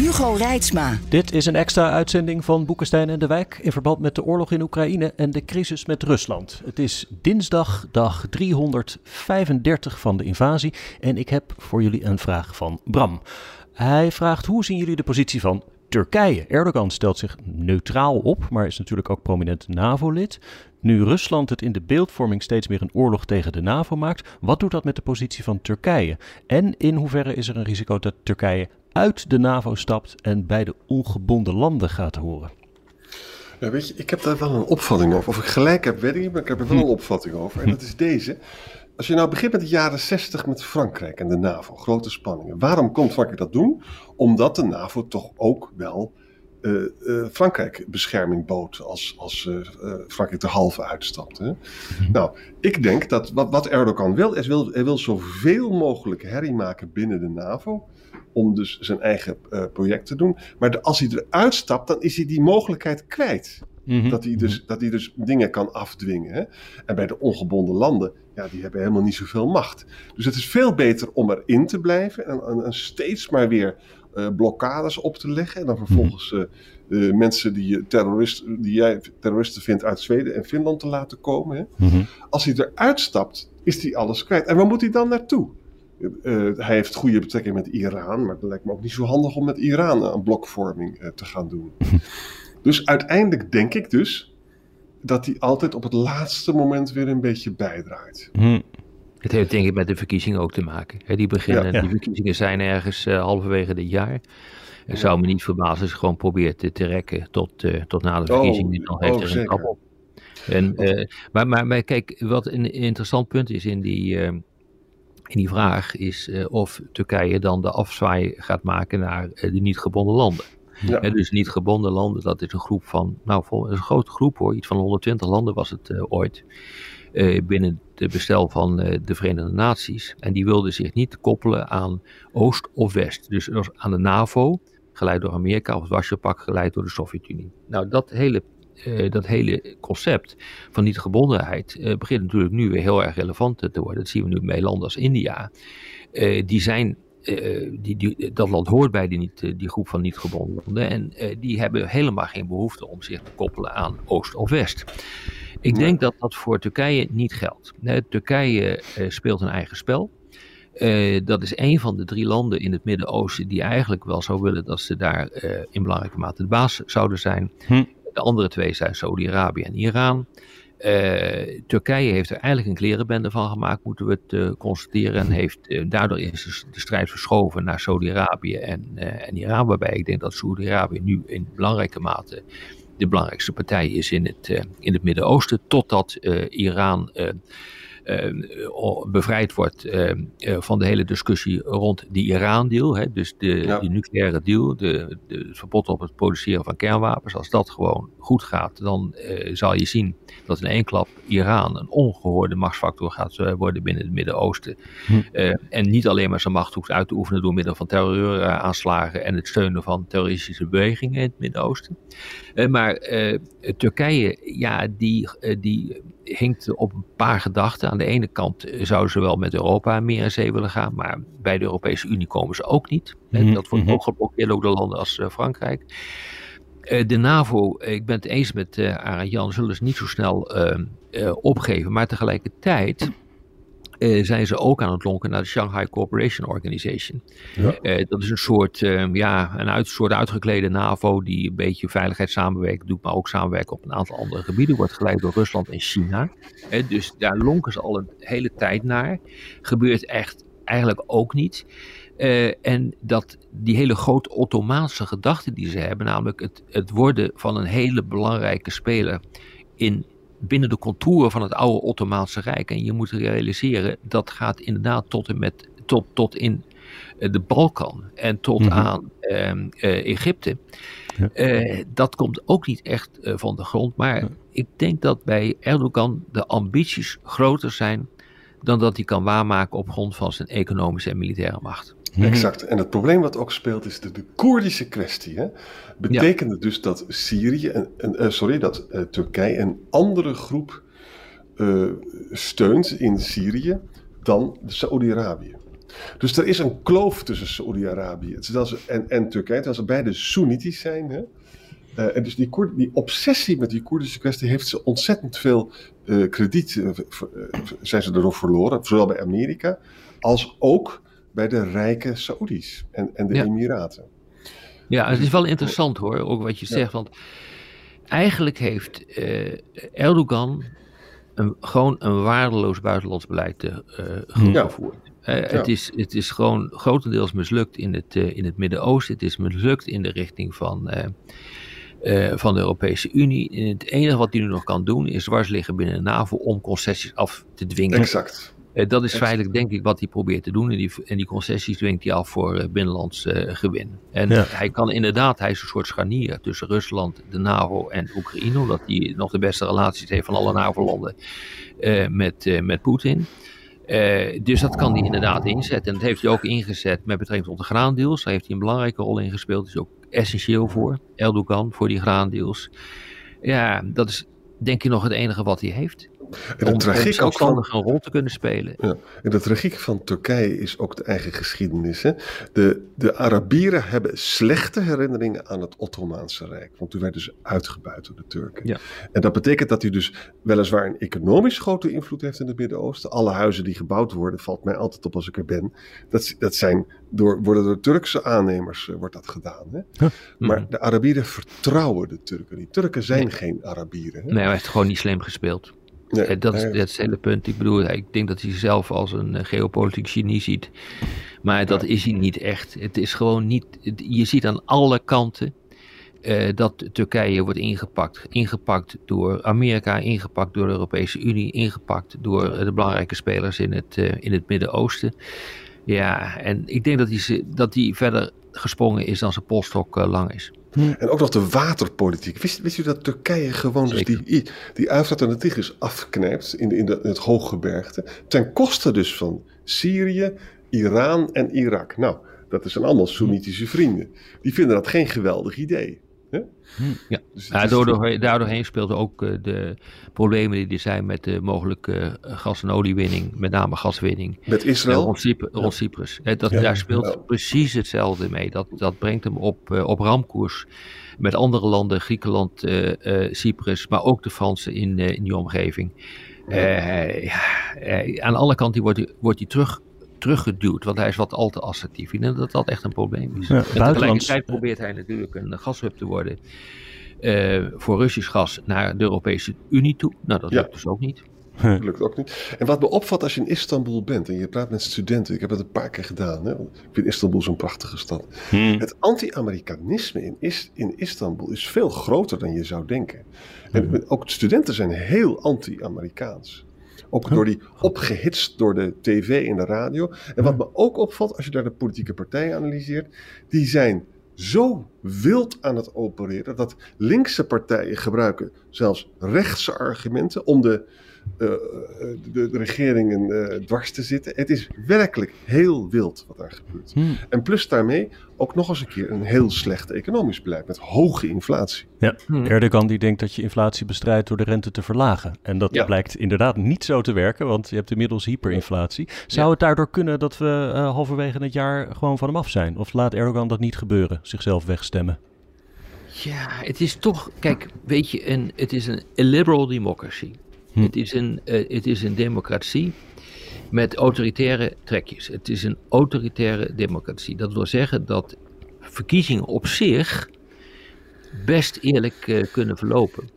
Hugo Reitsma. Dit is een extra uitzending van Boekenstein en de Wijk in verband met de oorlog in Oekraïne en de crisis met Rusland. Het is dinsdag, dag 335 van de invasie en ik heb voor jullie een vraag van Bram. Hij vraagt hoe zien jullie de positie van Turkije? Erdogan stelt zich neutraal op, maar is natuurlijk ook prominent NAVO-lid. Nu Rusland het in de beeldvorming steeds meer een oorlog tegen de NAVO maakt, wat doet dat met de positie van Turkije? En in hoeverre is er een risico dat Turkije uit de NAVO stapt en bij de ongebonden landen gaat horen? Ja, weet je, ik heb daar wel een opvatting over. Of ik gelijk heb, weet ik niet, maar ik heb er wel een opvatting over. En dat is deze. Als je nou begint met de jaren 60 met Frankrijk en de NAVO, grote spanningen. Waarom komt Frankrijk dat doen? Omdat de NAVO toch ook wel uh, uh, Frankrijk bescherming bood als, als uh, Frankrijk er halve uitstapte. Mhm. Nou, ik denk dat wat, wat Erdogan wil, is wil, hij wil zoveel mogelijk herrie maken binnen de NAVO. Om dus zijn eigen project te doen. Maar de, als hij eruit stapt, dan is hij die mogelijkheid kwijt. Mhm. dat, hij dus, dat hij dus dingen kan afdwingen. Hè? En bij de ongebonden landen, ja, die hebben helemaal niet zoveel macht. Dus het is veel beter om erin te blijven en, en, en steeds maar weer uh, blokkades op te leggen. En dan vervolgens uh, mensen die, je terrorist, die jij terroristen vindt uit Zweden en Finland te laten komen. Hè. Mm -hmm. Als hij eruit stapt, is hij alles kwijt. En waar moet hij dan naartoe? Uh, hij heeft goede betrekking met Iran, maar het lijkt me ook niet zo handig om met Iran een blokvorming te gaan doen. dus uiteindelijk denk ik dus dat hij altijd op het laatste moment weer een beetje bijdraait. Mm. Het heeft denk ik met de verkiezingen ook te maken. die beginnen, Die verkiezingen zijn ergens uh, halverwege dit jaar. Het zou me niet verbazen als ze gewoon probeert te, te rekken tot, tot na de oh, verkiezingen. Dan heeft oh, er een kap op. En, uh, maar, maar, maar, kijk, wat een interessant punt is in die, in die vraag, is of Turkije dan de afzwaai gaat maken naar de niet gebonden landen. Ja. dus niet gebonden landen, dat is een groep van, nou, een grote groep hoor, iets van 120 landen was het ooit. Uh, binnen de bestel van de Verenigde Naties. En die wilden zich niet koppelen aan Oost of West. Dus aan de NAVO, geleid door Amerika, of het Warschau-pact, geleid door de Sovjet-Unie. Nou, dat hele, uh, dat hele concept van niet-gebondenheid begint natuurlijk nu weer heel erg relevant te worden. Dat zien we nu bij landen als India. die zijn die, die, dat land hoort bij die, niet, die groep van niet-gebonden landen. En die hebben helemaal geen behoefte om zich te koppelen aan Oost of West. Ik denk dat dat voor Turkije niet geldt. Turkije speelt een eigen spel. Uh, dat is een van de drie landen in het Midden-Oosten die eigenlijk wel zou willen dat ze daar uh, in belangrijke mate de baas zouden zijn. Hm. De andere twee zijn Saudi-Arabië en Iran. Turkije heeft er eigenlijk een klerenbende van gemaakt, moeten we het constateren. En heeft, daardoor is de strijd verschoven naar Saudi-Arabië en, en Iran. Waarbij ik denk dat Saudi-Arabië nu in belangrijke mate de belangrijkste partij is in het, in het Midden-Oosten, totdat Iran bevrijd wordt van de hele discussie rond die Iran-deal. Dus de, ja. die nucleaire deal, de, de, het verbod op het produceren van kernwapens. Als dat gewoon goed gaat, dan zal je zien dat in één klap Iran een ongehoorde machtsfactor gaat worden binnen het Midden-Oosten. Hm. en niet alleen maar zijn macht hoeft uit te oefenen door middel van terreuraanslagen en het steunen van terroristische bewegingen in het Midden-Oosten. maar Turkije, ja, die, die hinkt op een paar gedachten. Aan de ene kant zouden ze wel met Europa meer in zee willen gaan, maar bij de Europese Unie komen ze ook niet. Mm -hmm. Dat wordt ook geblokkeerd, ook door landen als uh, Frankrijk. de NAVO, ik ben het eens met uh, Arend Jan, zullen ze niet zo snel opgeven, maar tegelijkertijd uh, zijn ze ook aan het lonken naar de Shanghai Cooperation Organization. Ja. Uh, dat is een soort, uh, ja, een uit, soort uitgeklede NAVO die een beetje veiligheidssamenwerking doet, maar ook samenwerken op een aantal andere gebieden. Wordt geleid door Rusland en China. dus daar lonken ze al een hele tijd naar. Gebeurt echt eigenlijk ook niet. en dat die hele grote Ottomaanse gedachte die ze hebben, namelijk het, het worden van een hele belangrijke speler in binnen de contouren van het oude Ottomaanse Rijk. En je moet realiseren, dat gaat inderdaad tot en met tot, tot in de Balkan en tot mhm. aan ehm, Egypte. dat komt ook niet echt van de grond. Maar ik denk dat bij Erdogan de ambities groter zijn dan dat hij kan waarmaken op grond van zijn economische en militaire macht. Mhm. Exact. En het probleem wat ook speelt is de, de Koerdische kwestie. Hè? Betekent het dus dat Syrië, en, en sorry, dat Turkije een andere groep uh, steunt in Syrië dan Saoedi-Arabië. Dus er is een kloof tussen Saoedi-Arabië en, en Turkije, terwijl ze beide Soenitisch zijn. Hè? En dus die, die, obsessie met die Koerdische kwestie heeft ze ontzettend veel krediet, zijn ze erdoor verloren, zowel bij Amerika als ook bij de rijke Saoedi's en, en de Emiraten. Ja, het is wel interessant hoor, ook wat je zegt, want eigenlijk heeft Erdogan een, gewoon een waardeloos buitenlands beleid uh, gevoerd. Uh, het, is, het is gewoon grotendeels mislukt in het, uh, in het Midden-Oosten. Het is mislukt in de richting van, van de Europese Unie. En het enige wat hij nu nog kan doen is dwars liggen binnen de NAVO om concessies af te dwingen. Exact. Uh, dat is feitelijk denk ik wat hij probeert te doen. En die, en die concessies dwingt hij af voor uh, binnenlands uh, gewin. En hij kan inderdaad, hij is een soort scharnier tussen Rusland, de NAVO en Oekraïne. Omdat hij nog de beste relaties heeft van alle NAVO-landen met, met Poetin. dus dat kan hij inderdaad inzetten. En dat heeft hij ook ingezet met betrekking tot de graandeals. Daar heeft hij een belangrijke rol in gespeeld. Dat is ook essentieel voor Erdogan, voor die graandeals. Ja, dat is denk ik nog het enige wat hij heeft. En de om, tragiek ook van, een rol te kunnen spelen. Ja. En de tragiek van Turkije is ook de eigen geschiedenis. Hè? De, de Arabieren hebben slechte herinneringen aan het Ottomaanse Rijk. Want toen werden ze uitgebuit door de Turken. Ja. En dat betekent dat hij dus weliswaar een economisch grote invloed heeft in het Midden-Oosten. Alle huizen die gebouwd worden, valt mij altijd op als ik er ben. Dat, dat zijn door, worden door Turkse aannemers uh, wordt dat gedaan. Hè? Maar mhm. de Arabieren vertrouwen de Turken. Die Turken zijn geen Arabieren. Hè? Nee, hij heeft gewoon niet slim gespeeld. Nee, dat, is, dat is het hele punt. Ik bedoel, ik denk dat hij zichzelf als een uh, geopolitiek genie ziet. Maar dat is hij niet echt. Het is gewoon niet. Je ziet aan alle kanten uh, dat Turkije wordt ingepakt. Ingepakt door Amerika, ingepakt door de Europese Unie, ingepakt door de belangrijke spelers in het, uh, in het Midden-Oosten. Ja, en ik denk dat hij, dat hij verder gesprongen is dan zijn polstok lang is. Hm. En ook nog de waterpolitiek. Wist, wist u dat Turkije gewoon dus die, die Eufrat en de Tigris afknijpt in, in, de, in het hooggebergte? Ten koste dus van Syrië, Iran en Irak. Nou, dat zijn allemaal Soenitische vrienden. Die vinden dat geen geweldig idee. Ja, dus ja daardoor, daardoorheen speelden ook uh, de problemen die er zijn met de mogelijke uh, gas- en oliewinning, met name gaswinning. Met Israël? rond, Cypr rond Cyprus. dat, Daar speelt precies hetzelfde mee. Dat, dat brengt hem op, uh, op ramkoers met andere landen, Griekenland, Cyprus, maar ook de Fransen in, in die omgeving. aan alle kanten wordt hij, wordt hij terug teruggeduwd, want hij is wat al te assertief. Ik denk dat dat echt een probleem is. Ja, tegelijkertijd probeert hij natuurlijk een gashub te worden uh, voor Russisch gas naar de Europese Unie toe. Nou, dat lukt dus ook niet. Dat lukt ook niet. En wat me opvalt als je in Istanbul bent en je praat met studenten, ik heb het een paar keer gedaan, hè? ik vind Istanbul zo'n prachtige stad. Hmm. Het anti-Amerikanisme in, is, in Istanbul is veel groter dan je zou denken. En hmm. ook studenten zijn heel anti-Amerikaans. Ook door die opgehitst door de tv en de radio. En wat me ook opvalt, als je daar de politieke partijen analyseert, die zijn zo wild aan het opereren dat linkse partijen gebruiken zelfs rechtse argumenten om de de, de, regeringen uh, dwars te zitten. Het is werkelijk heel wild wat daar gebeurt. Hmm. En plus daarmee ook nog eens een keer een heel slecht economisch beleid met hoge inflatie. Ja, hmm. Erdogan die denkt dat je inflatie bestrijdt door de rente te verlagen. En dat blijkt inderdaad niet zo te werken, want je hebt inmiddels hyperinflatie. Zou het daardoor kunnen dat we uh, halverwege het jaar gewoon van hem af zijn? Of laat Erdogan dat niet gebeuren, zichzelf wegstemmen? Ja, het is toch, kijk, weet je, een, het is een liberal democracy. Hm. Het, is een, uh, het is een democratie met autoritaire trekjes. Het is een autoritaire democratie. Dat wil zeggen dat verkiezingen op zich best eerlijk uh, kunnen verlopen.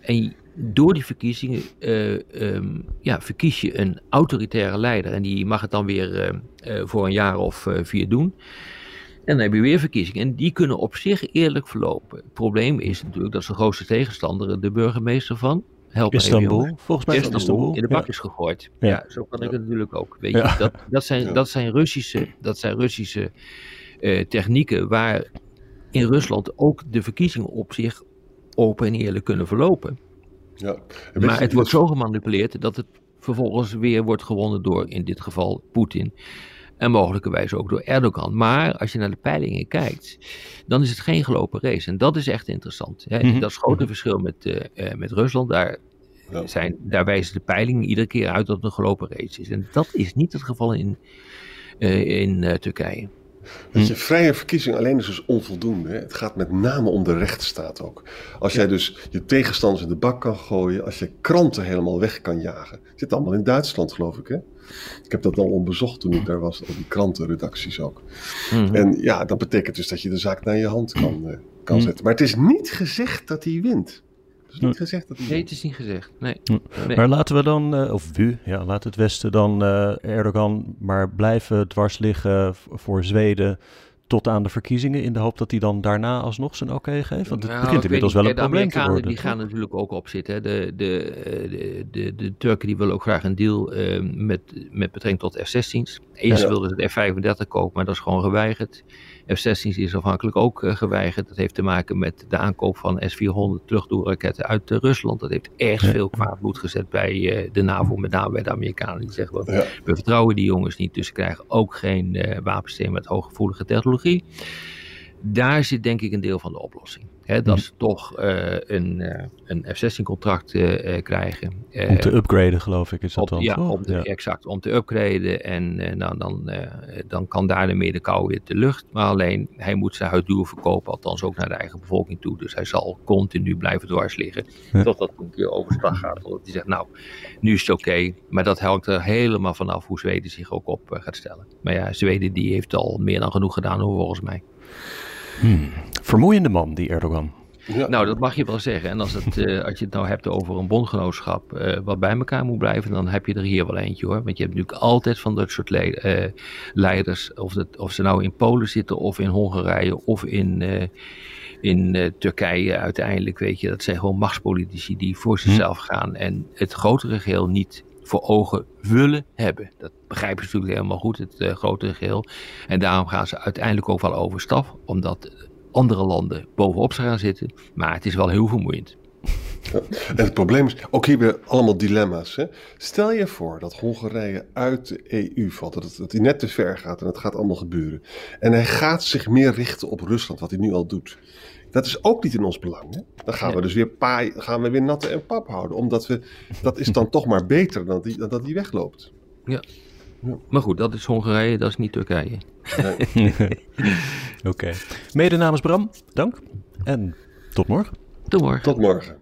En door die verkiezingen uh, ja, verkies je een autoritaire leider. En die mag het dan weer voor een jaar of vier doen. En dan heb je weer verkiezingen. En die kunnen op zich eerlijk verlopen. Het probleem is natuurlijk dat zijn grootste tegenstander de burgemeester van Help Istanbul, volgens mij Istanbul, Istanbul. in de bak is gegooid. Ja. zo kan ik het natuurlijk ook. Weet je, dat, dat, zijn, dat zijn Russische, dat zijn Russische uh, technieken waar in Rusland ook de verkiezingen op zich open en eerlijk kunnen verlopen. Ja. Maar het wordt zo gemanipuleerd dat het vervolgens weer wordt gewonnen door, in dit geval, Poetin. En mogelijkerwijs ook door Erdogan. Maar als je naar de peilingen kijkt, dan is het geen gelopen race. En dat is echt interessant. Hè? Mm Dat is het grote verschil met, uh, met Rusland. Daar, zijn, daar wijzen de peilingen iedere keer uit dat het een gelopen race is. En dat is niet het geval in, uh, in Turkije. Dat je, vrije verkiezing alleen is dus onvoldoende. Hè? Het gaat met name om de rechtsstaat ook. Als jij dus je tegenstanders in de bak kan gooien, als je kranten helemaal weg kan jagen. Het zit allemaal in Duitsland, geloof ik. Hè? Ik heb dat al onbezocht toen ik daar was, al die krantenredacties ook. Mhm. En ja, dat betekent dus dat je de zaak naar je hand kan, uh, kan mhm. zetten. Maar het is niet gezegd dat hij wint is niet gezegd dat hij... Nee, het is niet gezegd. Nee. Maar laten we dan, uh, of u, ja, laat het Westen dan uh, Erdogan maar blijven dwars liggen voor Zweden tot aan de verkiezingen in de hoop dat hij dan daarna alsnog zijn oké geeft? Want het nou, begint inmiddels wel een probleem te worden. Die gaan natuurlijk ook op zitten. De, de, de, de, de Turken die willen ook graag een deal uh, met, met betrekking tot F-16's. Eerst ja. wilden ze F-35 kopen, maar dat is gewoon geweigerd. F-16 is afhankelijk ook uh, geweigerd. Dat heeft te maken met de aankoop van S-400 terugdoorraketten uit uh, Rusland. Dat heeft echt veel kwaad bloed gezet bij uh, de NAVO, met name bij de Amerikanen. Die zeggen, we, ja. we vertrouwen die jongens niet, dus ze krijgen ook geen wapensysteem met hooggevoelige technologie. Daar zit denk ik een deel van de oplossing. Hè, dat ze toch uh, een, uh, een F-16-contract uh, eh, krijgen. om te upgraden, geloof ik, is dat op, dan? Ja, om te, ja, exact. Om te upgraden. En nou, dan, dan kan daar de kou weer de lucht. Maar alleen, hij moet zijn duur verkopen, althans ook naar de eigen bevolking toe. Dus hij zal continu blijven dwars liggen. Ja. Tot dat een keer overstag gaat. Totdat hij zegt, nou, nu is het oké. Okay. Maar dat hangt er helemaal vanaf hoe Zweden zich ook op gaat stellen. Maar ja, Zweden die heeft al meer dan genoeg gedaan, volgens mij. Hmm. Vermoeiende man, die Erdogan. Ja. Nou, dat mag je wel zeggen. En als, het, uh, als je het nou hebt over een bondgenootschap uh, wat bij elkaar moet blijven, dan heb je er hier wel eentje hoor. Want je hebt natuurlijk altijd van dat soort le uh, leiders, of, dat, of ze nou in Polen zitten, of in Hongarije, of in, in Turkije uiteindelijk, weet je. Dat zijn gewoon machtspolitici die voor hm. zichzelf gaan en het grotere geheel niet voor ogen willen hebben. Dat begrijpen ze natuurlijk helemaal goed, het uh, grotere geheel. En daarom gaan ze uiteindelijk ook wel overstap, omdat andere landen bovenop ze gaan zitten. Maar het is wel heel vermoeiend. En het probleem is, ook hier weer allemaal dilemma's. Hè? Stel je voor dat Hongarije uit de EU valt, dat, het, hij net te ver gaat en het gaat allemaal gebeuren. En hij gaat zich meer richten op Rusland, wat hij nu al doet. Dat is ook niet in ons belang. Hè? Dan gaan we dus weer paai, gaan we weer natte en pap houden. Omdat we, dat is dan toch maar beter dan, die, dan dat die wegloopt. Ja. ja. Maar goed, dat is Hongarije, dat is niet Turkije. Nee. Oké. Okay. Mede namens Bram, dank. En tot morgen. Tot morgen. Tot morgen.